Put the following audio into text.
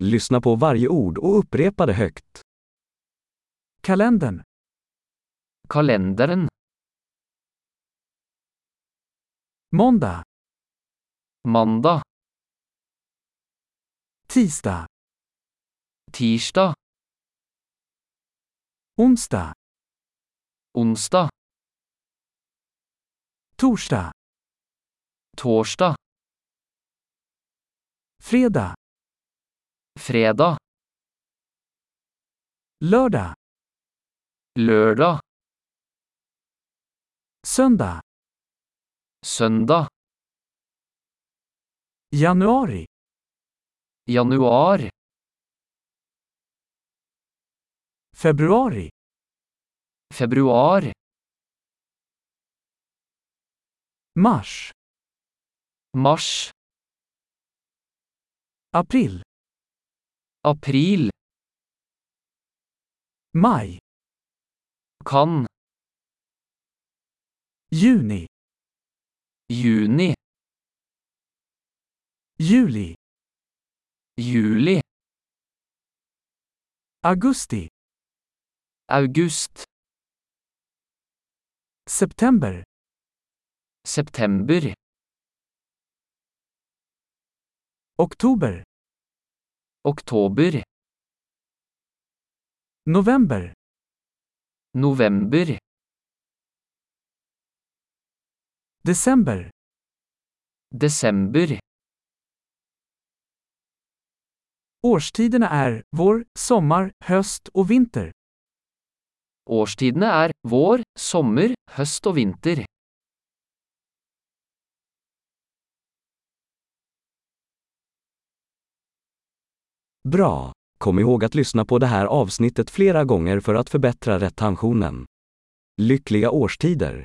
Lyssna på varje ord och upprepa det högt. Kalendern. Kalenderen. Måndag. Mandag. Tisdag. Tirsdag. Onsdag. Onsdag. Torsdag. Torsdag. Fredag. Fredag. Lördag. Lørdag. Söndag. Søndag. Januari. Januar. Februari. Februar. Mars. Mars. April. April. Maj. Kan. Juni. Juni. Juli. Juli. Augusti. August. September. September. Oktober. Oktober. November. November. December. Desember. Årstiderna är vår, sommar, höst och vinter. Årstidene er vår, sommer, høst og vinter. Bra! Kom ihåg att lyssna på det här avsnittet flera gånger för att förbättra retentionen. Lyckliga årstider!